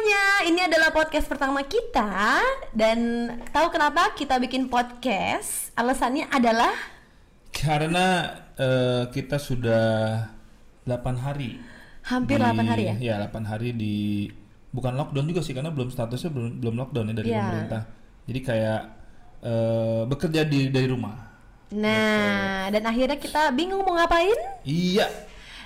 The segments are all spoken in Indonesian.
semuanya, ini adalah podcast pertama kita dan tahu kenapa kita bikin podcast? Alasannya adalah Karena eh, kita sudah 8 hari. hampir di- 8 hari ya. Ya, 8 hari di bukan lockdown juga sih karena belum statusnya belum belum lockdown ya dari Iya. pemerintah. Jadi kayak eh, bekerja di dari rumah. Nah, dan akhirnya kita bingung mau ngapain Iya.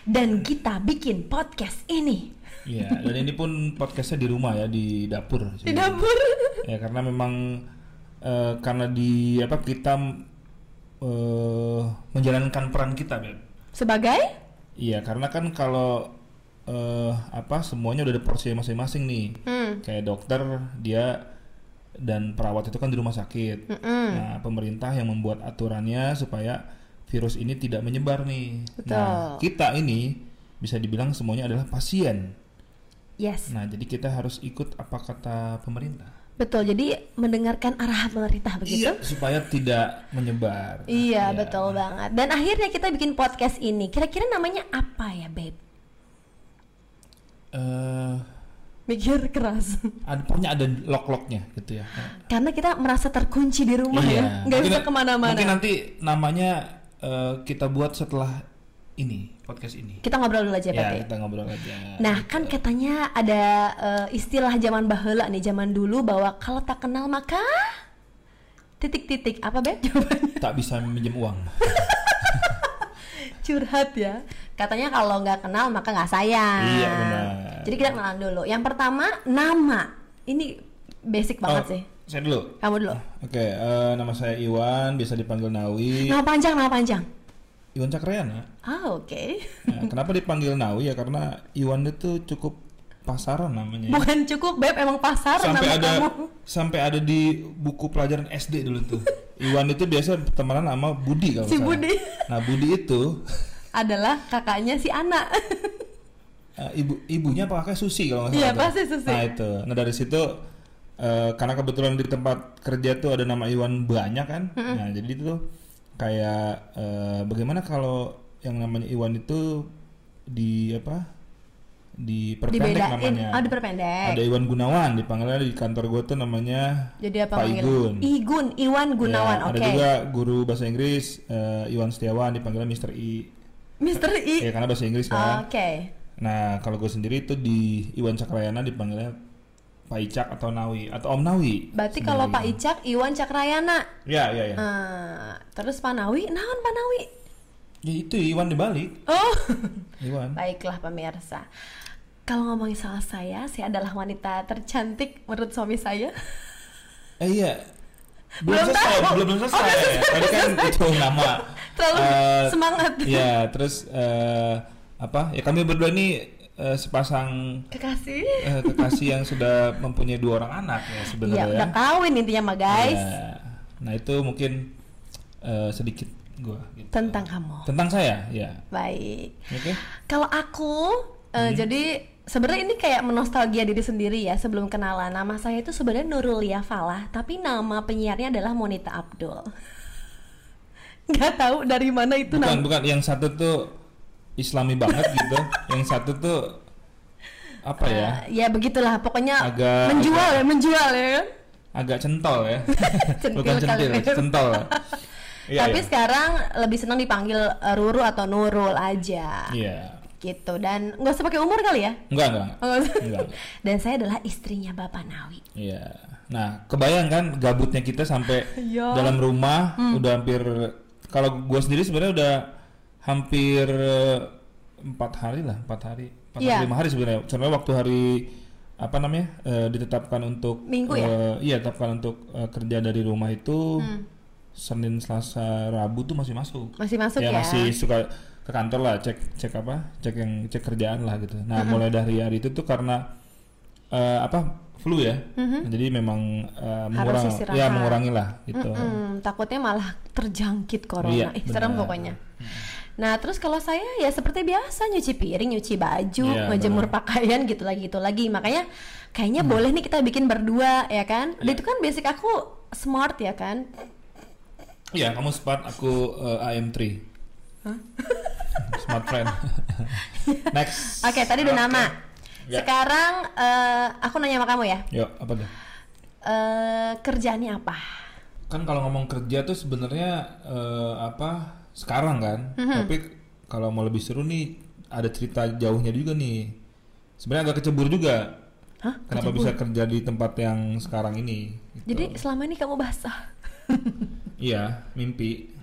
dan kita bikin podcast ini Iya, dan ini pun podcastnya di rumah ya di dapur. di dapur. Ya karena memang eh, karena di apa kita eh, menjalankan peran kita, Beb. Sebagai Iya, karena kan kalau eh, apa semuanya udah ada porsi masing-masing nih. hmm, Kayak dokter dia dan perawat itu kan di rumah sakit. mm-mm. Nah, pemerintah yang membuat aturannya supaya virus ini tidak menyebar nih. Betul. Nah, kita ini bisa dibilang semuanya adalah pasien. Yes, Nah, jadi kita harus ikut apa kata pemerintah. betul. Jadi mendengarkan arahan pemerintah begitu. Iya, supaya tidak menyebar. Iya, Ya. betul banget. Dan akhirnya kita bikin podcast ini. Kira-kira namanya apa ya, Babe? Eh, Mikir keras. ada pokoknya ada lock-locknya gitu ya. Karena kita merasa terkunci di rumah ya, nggak Mungkin- bisa ke mana-mana. Mungkin nanti namanya eh, kita buat setelah ini podcast ini. Kita ngobrol dulu aja, Ya, Pepe. kita ngobrol aja. Nah, kan katanya ada eh, istilah zaman bahula nih, zaman dulu bahwa kalau tak kenal maka titik-titik apa, Beb? Jawabannya tak bisa minjem uang. curhat ya. Katanya kalau nggak kenal maka nggak sayang. Iya, benar. Jadi kita kenalan dulu. Yang pertama, nama. Ini basic banget Oh, sih. Saya dulu. Kamu dulu. Oke, eh, nama saya Iwan, bisa dipanggil Nawi. Nama panjang, nama panjang. Iwan Cakrayana. Ah, oke. Nah, kenapa dipanggil Nawi ya? Karena Iwan itu cukup pasaran namanya. ya. Bukan cukup, Beb, emang pasar sampai nama ada kamu. sampai ada di buku pelajaran SD dulu tuh. Iwan itu biasa temenan sama Budi kalau Si salah. Budi. Nah Budi itu Adalah kakaknya si anak. eh, ibu ibunya apa kakaknya Susi kalau nggak salah. Iya, tuh. pasti Susi. Nah itu. Nah dari situ eh, karena kebetulan di tempat kerja tuh ada nama Iwan banyak kan. Nah jadi itu kayak eh, bagaimana kalau yang namanya Iwan itu di apa? Diperpendek Dibedain. namanya. Oh, diperpendek. Ada Iwan Gunawan dipanggilnya di kantor gue tuh namanya Jadi apa Pak? Igun. Igun, Iwan Gunawan. Ya, Oke. Ada juga guru bahasa Inggris eh, Iwan Setiawan dipanggilnya Mr. I. Mr. I. Ya karena bahasa Inggris kan. Oke. Nah kalau gue sendiri itu di Iwan Cakrayana dipanggilnya Pak Icak atau Nawi atau Om Nawi. Berarti kalau Pak Icak, Iwan Cakrayana. Ya ya ya. Eh, terus Pak Nawi, naon Pak Nawi? Ya itu Iwan dibalik. Oh, Iwan. baiklah pemirsa. Kalau ngomongin soal saya, saya adalah wanita tercantik menurut suami saya. Eh iya. Belum Belum, selesai, tahu. belum, belum selesai. Oh, Tadi kan itu nama. Terlalu eh, semangat. Ya terus eh, apa? Ya kami berdua ini eh, sepasang Kekasih. eh, kekasih yang sudah mempunyai dua orang anak ya sebenarnya. udah kawin intinya mah guys. Ya. Nah itu mungkin eh, sedikit gua gitu. Tentang kamu. tentang saya ya. Baik. Oke. Kalau aku eh, Hmm. jadi sebenarnya ini kayak menostalgia diri sendiri ya sebelum kenalan. Nama saya itu sebenarnya Nurul Falah, tapi nama penyiarnya adalah Monita Abdul. Nggak tahu dari mana itu Bukan nama. bukan yang satu tuh Islami banget gitu. yang satu tuh apa ya? Ya begitulah, pokoknya Agak- menjual ya, menjual ya. Agak centol ya. Centil bukan centil, centol. Iya, Tapi iya. sekarang lebih senang dipanggil eh, Ruru atau Nurul aja. Iya. Gitu dan nggak usah pakai umur kali ya. Enggak, enggak. Oh. Enggak. Dan saya adalah istrinya Bapak Nawi. Iya. Nah, kebayang kan gabutnya kita sampai Iya. dalam rumah Hmm. udah hampir kalau gue sendiri sebenarnya udah hampir eh, empat hari lah, empat hari, empat Iya. hari, lima hari sebenarnya. Contohnya waktu hari apa namanya eh, ditetapkan untuk Minggu ya? eh, iya ditetapkan untuk eh, kerja dari rumah itu Hmm. Senin, Selasa, Rabu tuh masih masuk. Masih masuk ya. masih suka ke kantor lah cek cek apa cek yang cek kerjaan lah gitu nah mulai dari hari itu tuh karena eh, apa flu ya Nah, jadi memang eh, mengurangi ya mengurangi lah gitu Mm-mm, takutnya malah terjangkit corona. Iya, Ih, serem pokoknya. Nah, terus kalau saya ya seperti biasa nyuci piring, nyuci baju, Iya, ngejemur pakaian gitu lagi gitu lagi. Makanya kayaknya boleh nih kita bikin berdua ya kan? Dan Iya. Itu kan basic aku smart ya kan? Iya kamu smart aku eh, AM3 smart friend next Oke, tadi udah Oke. nama. Ya. Sekarang eh, aku nanya sama kamu ya. Yuk, apa tuh? Eh, kerjaannya apa? Kan kalau ngomong kerja tuh sebenarnya eh, apa sekarang kan, tapi kalau mau lebih seru nih ada cerita jauhnya juga nih. Sebenarnya agak kecebur juga. Hah? Kenapa bisa kerja di tempat yang sekarang ini? gitu. Jadi selama ini kamu basah. Iya, mimpi.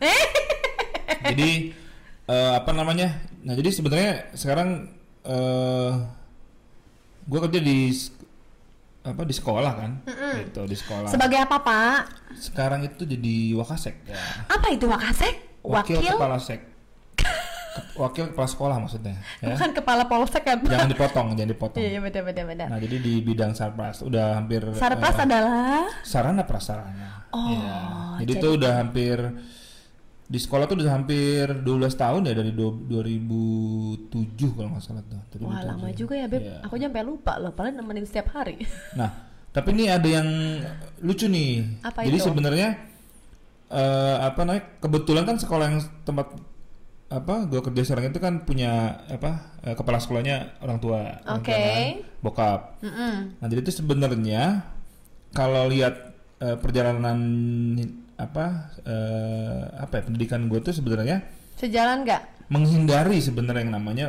jadi eh, apa namanya? Nah, jadi sebenarnya sekarang eh gue kerja di apa di sekolah kan? Gitu, di sekolah. Sebagai apa, Pak? sekarang itu jadi wakasek ya. Apa itu Wakasek? Wakil, Wakil? kepala sek. Wakil kepala sekolah maksudnya, ya. Bukan kepala polsek kan? Jangan dipotong, jangan dipotong. Iya, benar benar benar. Nah, jadi di bidang sarpras udah hampir Sarpras eh, adalah sarana prasarana. Oh, Iya. Jadi jadi- itu udah hampir di sekolah tuh udah hampir 12 tahun ya dari du- 2007 kalau nggak salah tuh. Wah, 2007. lama juga ya, Beb. Iya. Aku nyampe lupa loh, padahal nemenin setiap hari. Nah, tapi ini ada yang lucu nih. Apa Jadi sebenarnya eh, apa namanya? Kebetulan kan sekolah yang tempat apa gua kerja sekarang itu kan punya apa eh, kepala sekolahnya orang tua, Oke. kan, bokap. Mm-mm. Nah, jadi itu sebenarnya kalau lihat eh, perjalanan apa eh, apa ya pendidikan gue tuh sebenarnya Sejalan nggak? menghindari sebenarnya yang namanya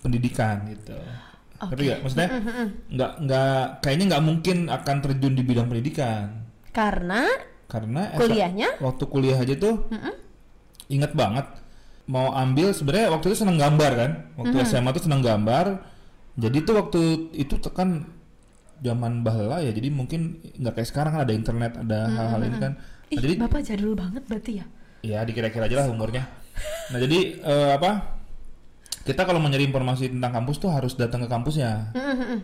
pendidikan gitu. Ngerti nggak? Maksudnya nggak nggak kayaknya nggak mungkin akan terjun di bidang pendidikan Karena karena esa- kuliahnya? waktu kuliah aja tuh ingat banget mau ambil sebenarnya waktu itu seneng gambar kan? Waktu SMA tuh seneng gambar. Jadi tuh waktu itu kan zaman bahla ya jadi mungkin nggak kayak sekarang kan ada internet ada hal-hal ini kan. Ih, nah, jadi Bapak jadul banget berarti ya? ya dikira-kira aja lah umurnya. Nah jadi eh, apa kita kalau mau nyari informasi tentang kampus tuh harus datang ke kampusnya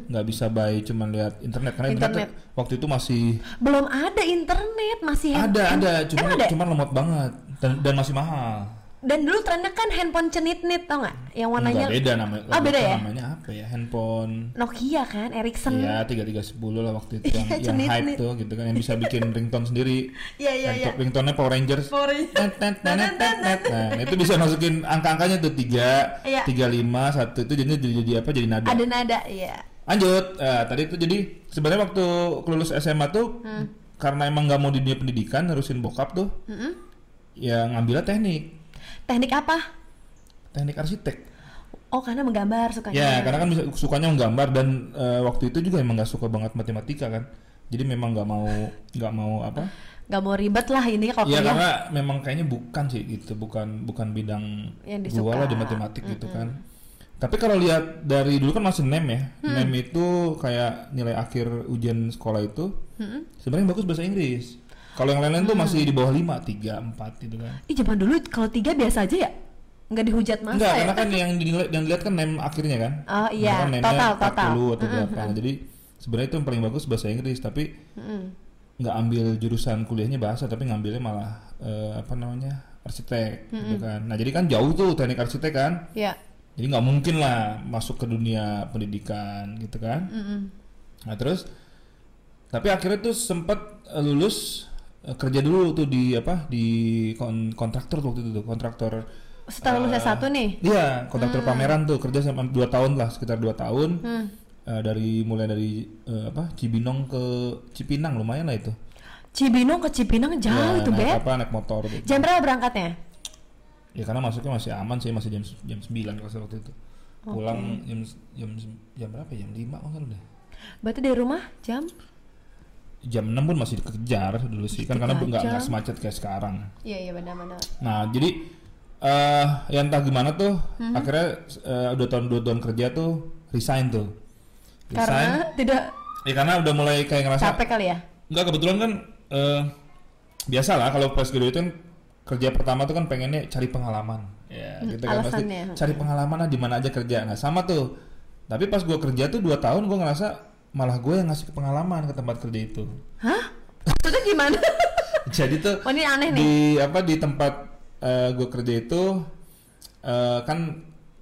nggak bisa by cuman lihat internet karena internet, Internet. tuh waktu itu masih Belum ada internet, masih ada ada hand- cuma Emang ada? cuma lemot banget dan, dan masih mahal Dan dulu trennya kan handphone cenit-nit tau nggak? Yang warnanya Enggak beda namanya Ah, beda ya? namanya apa ya handphone Nokia kan, Ericsson. Iya tiga tiga sepuluh lah waktu itu yang, Iya, yang hype cenit-nit. tuh gitu kan yang bisa bikin ringtone sendiri. Iya, iya, iya. Ringtone- Power Rangers. Power Rangers. Nah itu bisa masukin angka-angkanya tuh tiga, Iya. tiga lima, satu itu jadi jadi, jadi apa jadi nada. Ada nada, iya. Lanjut, Eh, tadi itu jadi sebenarnya waktu lulus SMA tuh Hmm. karena emang nggak mau di dunia pendidikan, nerusin bokap tuh, ya ngambilnya teknik, Teknik apa? teknik arsitek. Oh, karena menggambar sukanya. Ya, karena kan bisa, sukanya menggambar dan eh, waktu itu juga emang nggak suka banget matematika kan. Jadi memang nggak mau nggak mau apa? Gak mau ribet lah ini kalau Ya kuliah. karena memang kayaknya bukan sih gitu, bukan bukan bidang Yang gua lah di matematik gitu kan. Tapi kalau lihat dari dulu kan masih nem ya, Mm. nem itu kayak nilai akhir ujian sekolah itu sebenarnya bagus bahasa Inggris. Kalau yang lain-lain Mm. tuh masih di bawah 5, 3, 4 gitu kan. Ih, zaman dulu kalau tiga biasa aja ya? Nggak dihujat masa Enggak, ya? karena kan yang dinilai dan dilihat kan nem akhirnya kan. Oh, iya, nemnya total, total. 40 atau berapa. Nah, jadi sebenarnya itu yang paling bagus bahasa Inggris, tapi Mm-mm. nggak ambil jurusan kuliahnya bahasa, tapi ngambilnya malah eh, apa namanya arsitek, gitu kan. Nah, jadi kan jauh tuh teknik arsitek kan. Ya. Jadi nggak mungkin lah masuk ke dunia pendidikan, gitu kan. Mm-mm. Nah, terus tapi akhirnya tuh sempat eh, lulus kerja dulu tuh di apa di kon- kontraktor tuh waktu itu tuh kontraktor Setelah lulus S1 nih? Iya, kontraktor pameran tuh kerja sama dua tahun lah, sekitar dua tahun. Hmm. Eh, dari mulai dari eh, apa Cibinong ke Cipinang lumayan lah itu. Cibinong ke Cipinang jauh Ya, itu, Beb. apa naik motor gitu. Jam berapa berangkatnya? Ya karena masuknya masih aman sih, masih jam jam 9 kalau waktu itu. Pulang jam jam jam berapa? ya? Jam 5 kalau deh. Berarti dari rumah jam? Jam 6 pun masih dikejar dulu sih kan karena nggak nggak semacet kayak sekarang. Iya, iya benar-benar. Nah, jadi eh ya entah gimana tuh akhirnya eh, udah tahun dua tahun kerja tuh resign tuh. Resign. Karena tidak Ya karena udah mulai kayak ngerasa capek kali ya? Enggak kebetulan kan eh biasa lah kalau fresh graduate kan kerja pertama tuh kan pengennya cari pengalaman. Ya, gitu kan pasti cari pengalaman lah di mana aja kerja. Nah, sama tuh. Tapi pas gua kerja tuh dua tahun gua ngerasa malah gue yang ngasih pengalaman ke tempat kerja itu. Hah? Maksudnya gimana? Jadi tuh Oh, ini aneh nih. di apa di tempat eh, gue kerja itu eh, kan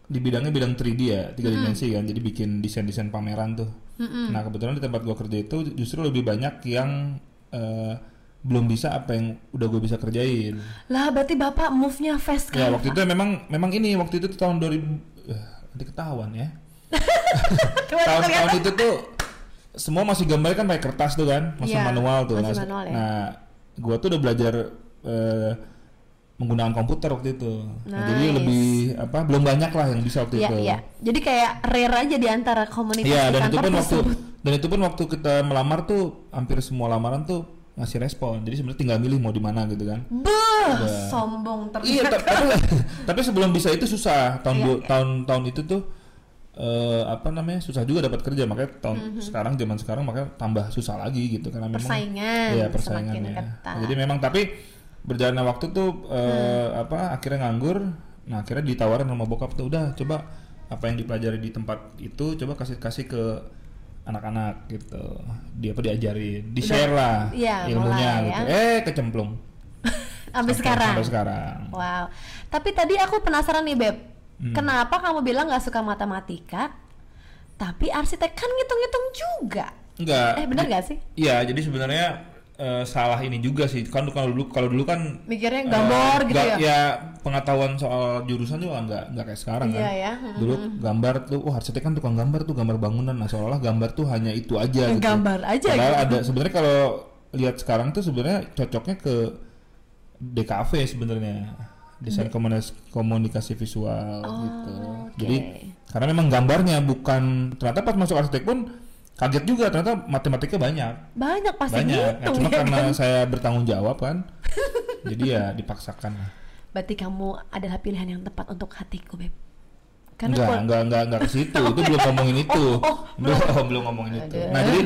di bidangnya bidang 3D ya tiga dimensi kan jadi bikin desain desain pameran tuh nah kebetulan di tempat gue kerja itu justru lebih banyak yang eh, belum bisa apa yang udah gue bisa kerjain Lah, berarti Bapak move-nya fast ya kan? waktu itu memang memang ini waktu itu tahun 2000 eh, nanti ketahuan ya tahun-tahun itu tuh semua masih gambar kan pakai kertas tuh kan, masih Iya, manual tuh. masih nah, manual ya. nah, gua tuh udah belajar eh, menggunakan komputer waktu itu. Nah, jadi Nice. lebih apa? Belum banyak lah yang bisa waktu Iya, itu. iya. Jadi kayak rare aja di antara komunitas Iya, di dan itu pun waktu dan itu pun waktu kita melamar tuh hampir semua lamaran tuh ngasih respon. Jadi sebenarnya tinggal milih mau di mana gitu kan. Beuh, Udah. sombong Iya, ternyata. ta- tapi, tapi sebelum bisa itu susah. Tahun Iya, du- iya. tahun tahun itu tuh eh, apa namanya? Susah juga dapat kerja. Makanya tahun Mhm. sekarang zaman sekarang makanya tambah susah lagi gitu karena memang Persaingan Iya, semakin persaingannya. Nah, jadi memang tapi berjalannya waktu tuh eh, Hmm. apa akhirnya nganggur. Nah, akhirnya ditawarin sama bokap tuh udah coba apa yang dipelajari di tempat itu coba kasih kasih ke anak-anak gitu. Dia apa diajarin, di share lah iya, ilmunya mulai gitu. ya. Eh, kecemplung. Sampai sekarang. Sampai sekarang. Wow. Tapi tadi aku penasaran nih, Beb. Hmm. Kenapa kamu bilang nggak suka matematika? Tapi arsitek kan ngitung-ngitung juga. Enggak. Eh, benar nggak sih? Iya, jadi sebenarnya eh, salah ini juga sih. Kan kalau dulu kalau dulu kan Mikirnya eh, gambar gitu nggak- ya? pengetahuan soal jurusan juga nggak nggak kayak sekarang Iya kan. ya. Dulu gambar tuh, oh arsitek kan tukang gambar tuh gambar bangunan. Nah seolah-olah gambar tuh hanya itu aja gitu. Gambar aja Padahal gitu. ada sebenarnya kalau lihat sekarang tuh sebenarnya cocoknya ke DKV sebenarnya desain komunikasi, komunikasi visual gitu. oke. Jadi karena memang gambarnya bukan ternyata pas masuk arsitek pun kaget juga ternyata matematika banyak. Banyak pasti banyak. Nah, ngitung cuma ya karena kan? saya bertanggung jawab kan. Jadi ya dipaksakan lah. Berarti kamu adalah pilihan yang tepat untuk hatiku, Beb. enggak, kul- enggak enggak enggak ke situ. Itu belum ngomongin itu. oh, belum belum ngomongin itu. Nah jadi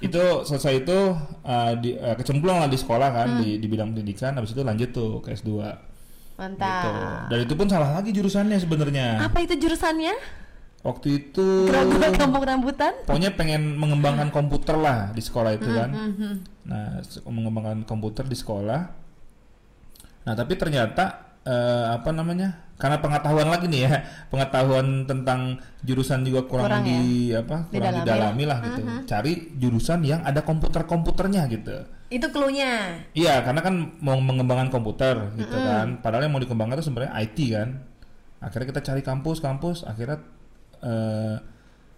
itu selesai itu uh, di, uh, kecemplung lah di sekolah kan Hmm. di, di bidang pendidikan. Habis itu lanjut tuh ke S2 Mantap. gitu. dan itu pun salah lagi jurusannya sebenarnya Apa itu jurusannya? waktu itu Gerakan kampung rambutan? pokoknya pengen mengembangkan komputer lah di sekolah itu kan Mhm. nah se- mengembangkan komputer di sekolah nah tapi ternyata eh, apa namanya karena pengetahuan lagi nih ya pengetahuan tentang jurusan juga kurang, Kurang di apa kurang Didalami didalami lah gitu cari jurusan yang ada komputer komputernya gitu Itu cluenya. iya karena kan mau mengembangkan komputer gitu kan padahal yang mau dikembangkan itu sebenarnya IT kan akhirnya kita cari kampus-kampus akhirnya eh,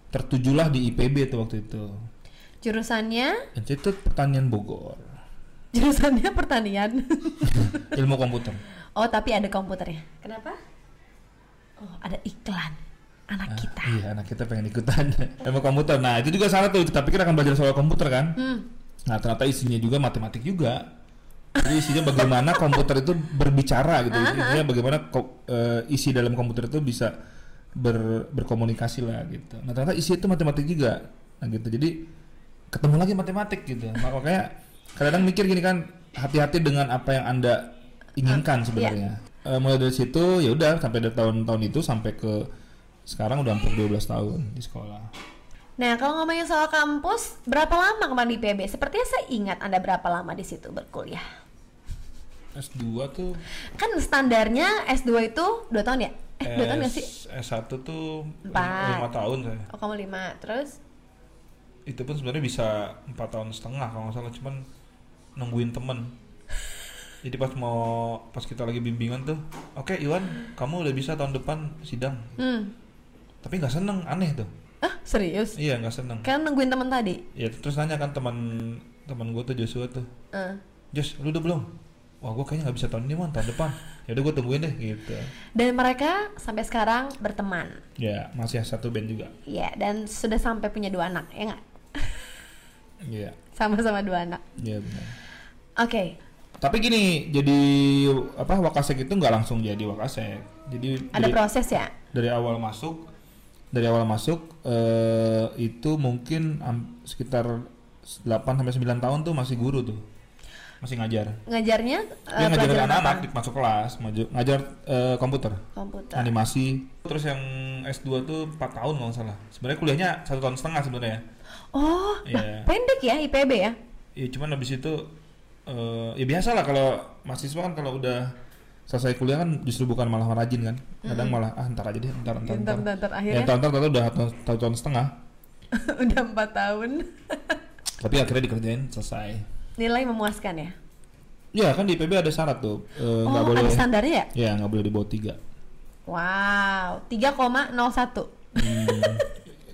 tertujulah di IPB tuh waktu itu Jurusannya Institut Pertanian Bogor jurusannya pertanian. ilmu komputer oh, tapi ada komputernya. Kenapa? Oh, ada iklan anak kita. iya anak kita pengen ikutan ilmu komputer nah itu juga salah tuh kita pikir akan belajar soal komputer kan Hmm. Nah ternyata isinya juga matematik juga. Jadi isinya bagaimana komputer itu berbicara gitu. Isinya bagaimana eh, isi dalam komputer itu bisa ber- berkomunikasi lah gitu. Nah ternyata isi itu matematik juga. Nah gitu. Jadi ketemu lagi matematik gitu. Mak- makanya kadang mikir gini kan hati-hati dengan apa yang anda inginkan sebenarnya. Eh, mulai dari situ ya udah sampai dari tahun-tahun itu sampai ke sekarang udah hampir 12 tahun di sekolah Nah, kalau ngomongin soal kampus, berapa lama kemarin di PB? Sepertinya saya ingat Anda berapa lama di situ berkuliah. S2 tuh Kan standarnya S2 itu 2 tahun ya? Eh, 2 tahun gak sih? S, S1 tuh Empat. 5 tahun saya. Oh, kamu 5. Terus? Itu pun sebenarnya bisa 4 tahun setengah kalau nggak salah cuman nungguin temen. Jadi pas mau pas kita lagi bimbingan tuh, oke Iwan, kamu udah bisa tahun depan sidang. Hmm. Tapi nggak seneng, aneh tuh. Ah, serius? Iya nggak seneng. Kan nungguin teman tadi? Ya terus nanya kan teman teman gue tuh Joshua tuh, Eh. Josh lu udah belum? Wah gue kayaknya nggak bisa tahun ini man, tahun depan. Ya udah gue tungguin deh gitu. Dan mereka sampai sekarang berteman. Ya masih satu band juga. Iya, dan sudah sampai punya dua anak, ya nggak? Iya, Sama-sama dua anak. iya benar. Oke. Tapi gini, jadi apa Wakasek itu nggak langsung jadi Wakasek. Jadi Ada dari, proses ya? dari awal masuk, dari awal masuk eh, itu mungkin sekitar 8 sampai 9 tahun tuh masih guru tuh. Masih ngajar. Ngajarnya eh, Dia pelajaran anak-anak apa? di masuk kelas, ngajar eh, komputer, Komputer. animasi. Terus yang S2 tuh 4 tahun kalau nggak salah. Sebenarnya kuliahnya satu tahun setengah sebenarnya. Oh, lah, Iya. pendek ya IPB ya? Iya cuman habis itu eh ya biasa lah kalau mahasiswa kan kalau udah selesai kuliah kan justru bukan malah rajin kan kadang malah ah ntar aja deh ntar ntar ntar, Ntar, ntar, ntar. ya Akhirnya ntar ntar, ntar udah satu satu tahun setengah udah empat tahun. tapi akhirnya dikerjain selesai Nilai memuaskan ya? ya kan di IPB ada syarat tuh eh, nggak oh, boleh ada standarnya ya? ya nggak boleh di bawah tiga Wow, 3,01. Hmm,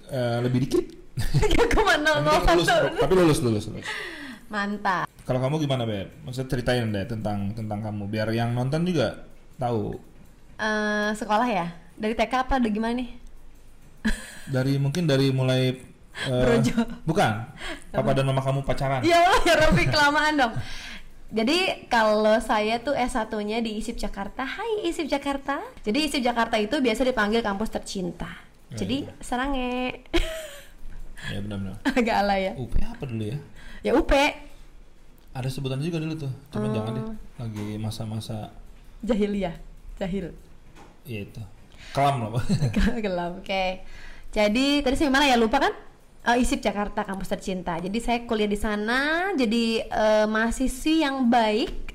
eh, lebih dikit. Tiga koma nol nol Tapi lulus, satu. tapi lulus lulus lulus. Mantap. Kalau kamu gimana Beb? Maksudnya ceritain deh tentang tentang kamu biar yang nonton juga tahu. Eh, sekolah ya? Dari TK apa dari gimana nih? Dari mungkin dari mulai eh, Brojo. bukan. Papa dan mama kamu pacaran. Ya Allah, ya Robby kelamaan dong. Jadi kalau saya tuh S1-nya di ISIP Jakarta. Hai ISIP Jakarta. Jadi ISIP Jakarta itu biasa dipanggil kampus tercinta. Ya, Jadi ya. Serange. Ya benar-benar. Agak alay ya. UP apa dulu ya? Ya UP. Ada sebutan juga dulu tuh. Cuman Oh. jangan deh. Lagi masa-masa Jahiliyah. Jahil. ya itu. Kelam loh. Gelap. Oke. Jadi tadi saya mana ya lupa kan? Eh, ISIP Jakarta kampus tercinta. Jadi saya kuliah di sana jadi eh, mahasiswi yang baik.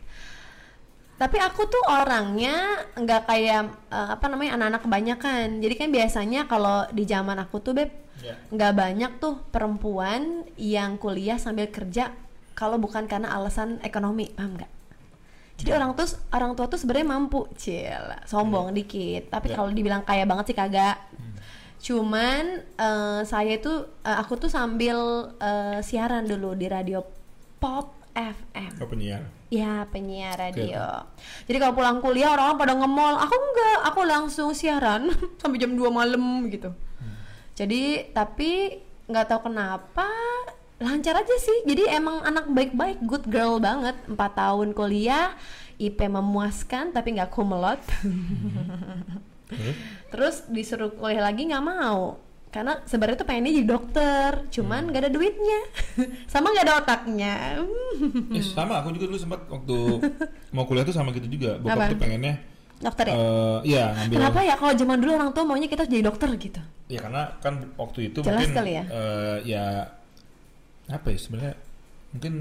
Tapi aku tuh orangnya nggak kayak eh, apa namanya anak-anak kebanyakan. Jadi kan biasanya kalau di zaman aku tuh beb Ya. nggak banyak tuh perempuan yang kuliah sambil kerja kalau bukan karena alasan ekonomi, paham nggak? Jadi orang tuh orang tua tuh sebenarnya mampu, cila sombong dikit. Tapi Ya. kalau dibilang kaya banget sih kagak. Cuman eh, saya itu eh, aku tuh sambil eh, siaran dulu di radio Pop FM. Kau penyiar. Ya penyiar radio. Jadi kalau pulang kuliah orang-orang pada nge-mall, aku enggak, aku langsung siaran sampai jam 2 malam gitu. Jadi tapi nggak tahu kenapa lancar aja sih. Jadi emang anak baik-baik, good girl banget. 4 tahun kuliah, IP memuaskan tapi nggak kumelot. Terus? Terus disuruh kuliah lagi nggak mau. Karena sebenarnya tuh pengennya jadi dokter, cuman nggak ada duitnya, sama nggak ada otaknya. Eh, sama aku juga dulu sempat waktu mau kuliah tuh sama gitu juga. Bokap Apa? tuh pengennya dokter ya? iya ngambil Kenapa ya kalau zaman dulu orang tua maunya kita jadi dokter gitu? Ya karena kan waktu itu Jelas mungkin kali ya. eh, ya apa ya sebenarnya mungkin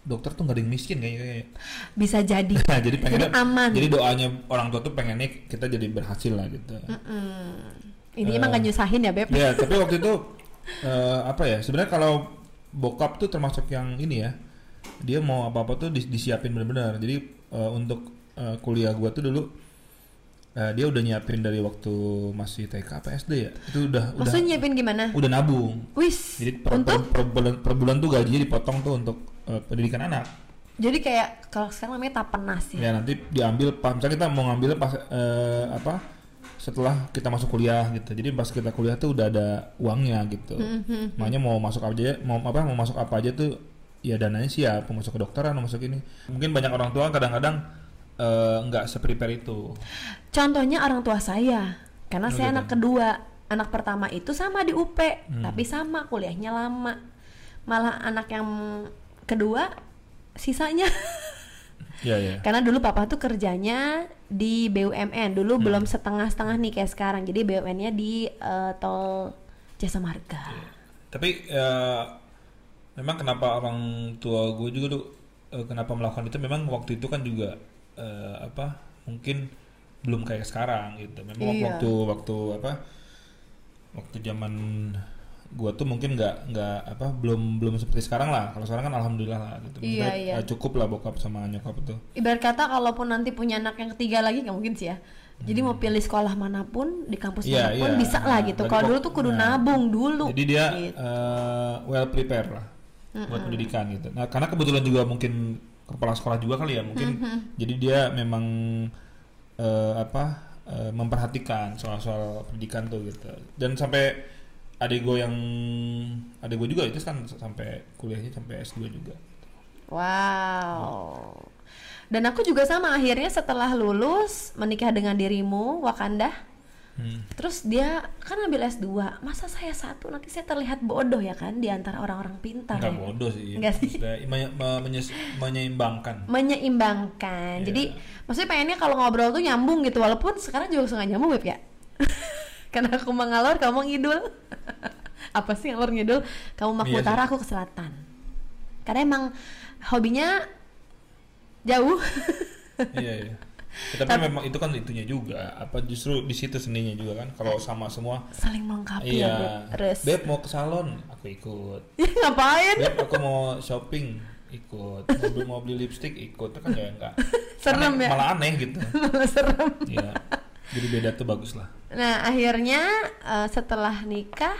dokter tuh nggak ada yang miskin kayaknya. Bisa jadi. Nah, jadi pengennya Jadi aman. Jadi doanya orang tua tuh pengennya kita jadi berhasil lah gitu. Mm. Ini Eh. emang gak nyusahin ya beb? ya tapi waktu itu eh, apa ya sebenarnya kalau bokap tuh termasuk yang ini ya dia mau apa apa tuh dis- disiapin benar-benar jadi eh, untuk eh, kuliah gua tuh dulu eh, dia udah nyiapin dari waktu masih TK apa SD ya itu udah udah Maksudnya nyiapin gimana? udah nabung Wis. jadi per, untuk per, per bulan, per bulan tuh gajinya dipotong tuh untuk eh, pendidikan anak jadi kayak kalau sekarang namanya tapenas ya. ya nanti diambil pas misalnya kita mau ngambil pas eh, apa setelah kita masuk kuliah gitu jadi pas kita kuliah tuh udah ada uangnya gitu Mhm. makanya mau masuk apa aja mau apa mau masuk apa aja tuh ya dananya siap mau masuk kedokteran mau masuk ini mungkin banyak orang tua kadang-kadang eh, nggak seprepare itu Contohnya orang tua saya, karena Oh, saya gitu. anak kedua, anak pertama itu sama di UP, Hmm. tapi sama kuliahnya lama. Malah anak yang kedua sisanya ya ya karena dulu papa tuh kerjanya di BUMN dulu Hmm. belum setengah-setengah nih kayak sekarang jadi BUMN-nya di eh, tol Jasa Marga tapi eh, memang kenapa orang tua gue juga tuh eh, kenapa melakukan itu memang waktu itu kan juga eh, apa mungkin belum kayak sekarang gitu memang Iya. waktu waktu apa waktu zaman gua tuh mungkin nggak nggak apa belum belum seperti sekarang lah kalau sekarang kan alhamdulillah lah gitu Iya, iya. eh, cukup lah bokap sama nyokap itu ibarat kata kalaupun nanti punya anak yang ketiga lagi nggak mungkin sih ya jadi mau pilih sekolah mana pun di kampus Hmm. Iya, mana pun iya. bisa lah gitu kalau dulu tuh kudu nah, nabung dulu jadi dia gitu. eh, well prepare lah buat pendidikan gitu nah karena kebetulan juga mungkin kepala sekolah juga kali ya mungkin. Jadi dia memang eh, apa eh, memperhatikan soal-soal pendidikan tuh gitu. Dan sampai adik gue yang adik gue juga itu kan sampai kuliahnya sampai S2 juga. Wow. Dan aku juga sama akhirnya setelah lulus menikah dengan dirimu Wakanda. Hmm. Terus dia kan ambil S2. Masa saya satu nanti saya terlihat bodoh ya kan di antara orang-orang pintar. nggak ya? bodoh sih Nggak sih. Menyeimbangkan Menyeimbangkan. Iya. Jadi maksudnya pengennya kalau ngobrol tuh nyambung gitu walaupun sekarang juga suka nyambung Beb ya. Karena aku mengalor kamu ngidul. Apa sih ngalor ngidul? Kamu mak Iya sih. utara aku ke selatan. Karena emang hobinya jauh. iya iya Ya, tapi memang itu kan itunya juga apa justru di situ seninya juga kan kalau sama semua saling melengkapi ya iya Beb. Res. beb mau ke salon aku ikut Ya ngapain? beb aku mau shopping ikut mau, mau beli lipstick ikut kan ya enggak Serem ya? malah aneh gitu serem. iya Jadi beda tuh bagus lah. Nah, akhirnya eh, setelah nikah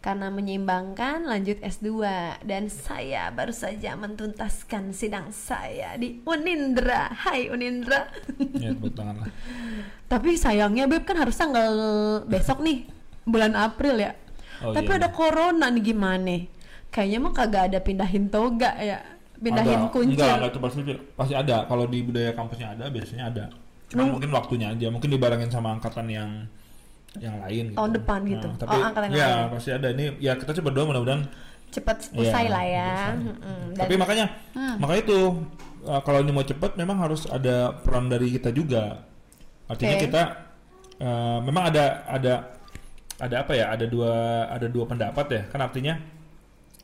karena menyeimbangkan lanjut S2 dan saya baru saja mentuntaskan sidang saya di Unindra. Hai Unindra. Ya tepuk tangan lah. Tapi sayangnya Beb kan harus tanggal besok nih, bulan April ya. Oh, Tapi iya. ada corona nih gimana? Kayaknya mah kagak ada pindahin toga ya. Pindahin Ada. kunci. Enggak, enggak itu pasti pasti ada. Kalau di budaya kampusnya ada, biasanya ada. Cuma mungkin waktunya aja, mungkin dibarengin sama angkatan yang yang lain gitu. Tahun depan gitu. Nah, tapi Oh, angkatan yang ya lain. pasti ada ini. Ya kita coba berdoa mudah-mudahan Cepet Iya, usai lah ya. usai. Mm-mm. Dan- Tapi makanya, Hmm. makanya itu uh, kalau ini mau cepat memang harus ada peran dari kita juga. Artinya Oke. kita uh, memang ada ada ada apa ya? Ada dua ada dua pendapat ya. Kan artinya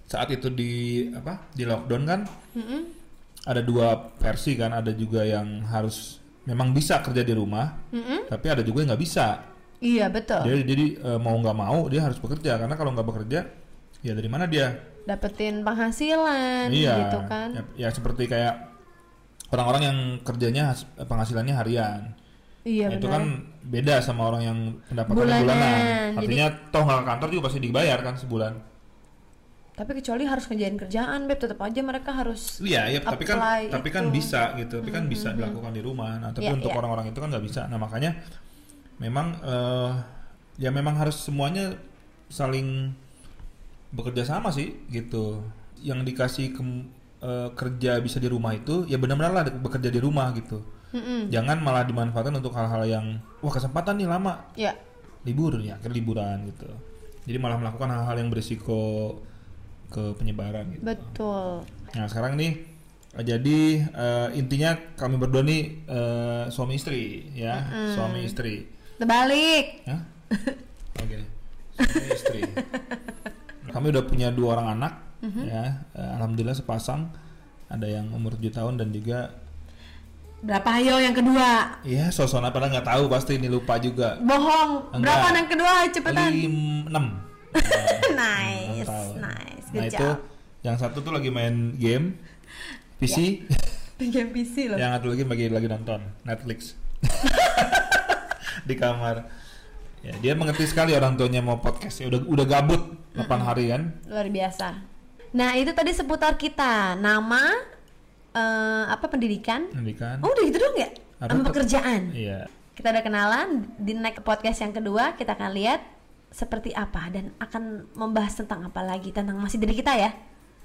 saat itu di apa? Di lockdown kan Mm-mm. ada dua versi kan. Ada juga yang harus memang bisa kerja di rumah, Mm-mm. tapi ada juga yang nggak bisa. Iya betul. Jadi jadi uh, mau nggak mau dia harus bekerja karena kalau nggak bekerja ya dari mana dia Dapetin penghasilan iya, gitu kan. Ya, ya seperti kayak orang-orang yang kerjanya has- penghasilannya harian. Iya Nah, itu kan beda sama orang yang pendapatannya Bulanan. bulanan. Jadi- Artinya toh nggak ke kantor juga pasti dibayar kan sebulan. Tapi kecuali harus kerjain kerjaan Beb, tetap aja mereka harus Iya, ya, tapi kan Apply tapi kan itu. bisa gitu. Tapi kan bisa dilakukan di rumah. Nah, tapi Iya, untuk iya. orang-orang itu kan nggak bisa. Nah, makanya memang eh, ya memang harus semuanya saling bekerja sama sih gitu. Yang dikasih ke- eh, kerja bisa di rumah itu ya benar-benar lah bekerja di rumah gitu. Mm-mm. Jangan malah dimanfaatkan untuk hal-hal yang wah kesempatan nih lama Ya, libur ya, akhirnya liburan gitu. Jadi malah melakukan hal-hal yang berisiko ke penyebaran gitu. betul. Nah sekarang nih eh, jadi eh, intinya kami berdua nih eh, suami istri ya, suami istri. Terbalik. Ya? Oke, suami istri. Kami udah punya dua orang anak ya, eh, alhamdulillah sepasang. Ada yang umur 7 tahun dan juga Berapa ayo yang kedua? ya sosona pada nggak tahu pasti ini lupa juga. Bohong. Enggak. Berapa yang kedua? Cepetan. Lim- enam. nice, tahun. nice. Nah Good itu job. yang satu tuh lagi main game PC, Game PC loh. yang satu lagi lagi lagi nonton Netflix di kamar. Ya, dia mengerti sekali orang tuanya mau podcast. Ya, udah udah gabut 8 hari kan. Luar biasa. Nah, itu tadi seputar kita. Nama eh, apa pendidikan? Nanti kan. Oh, udah gitu dong ya? Sama pekerjaan. Iya. Kita udah kenalan di next podcast yang kedua kita akan lihat seperti apa dan akan membahas tentang apa lagi tentang masih diri kita ya.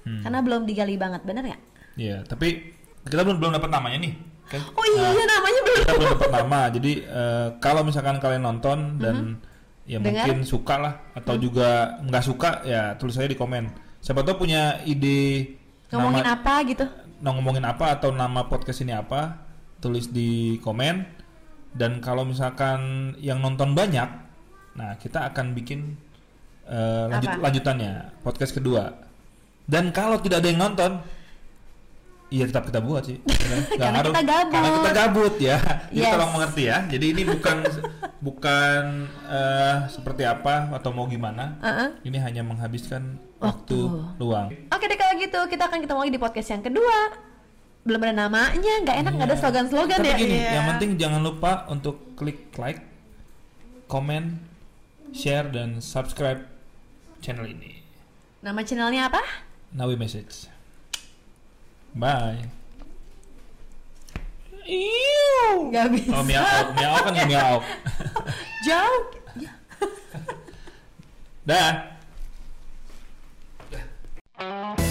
Hmm. Karena belum digali banget, bener nggak? Iya, tapi kita belum belum dapat namanya nih. Kan? Oh iya, namanya belum. kita belum dapat nama. Jadi eh, kalau misalkan kalian nonton dan ya Dengar. mungkin suka lah atau juga nggak suka ya tulis aja di komen. Siapa tahu punya ide Ngomongin nama apa gitu? nah, ngomongin apa atau nama podcast ini apa, tulis di komen. Dan kalau misalkan yang nonton banyak, nah kita akan bikin eh, lanjut Apa? lanjutannya podcast kedua. Dan kalau tidak ada yang nonton, iya tetap kita buat sih. Karena ngaruh. kita gabut. Karena kita gabut ya. Jadi Yes. tolong mengerti ya. Jadi ini bukan bukan eh, seperti apa atau mau gimana. Uh-uh. Ini hanya menghabiskan waktu, Waktu. luang. Oke deh kalau gitu kita akan ketemu lagi di podcast yang kedua. Belum ada namanya, nggak enak nggak ada Iya. slogan-slogan ya. gini, Iya. yang penting jangan lupa untuk klik like, komen, share dan subscribe channel ini. Nama channelnya apa? Nawi message. Bye. Iu, nggak oh, bisa. Oh miau, kan miau kan miau. Jauh. Dah. Dah.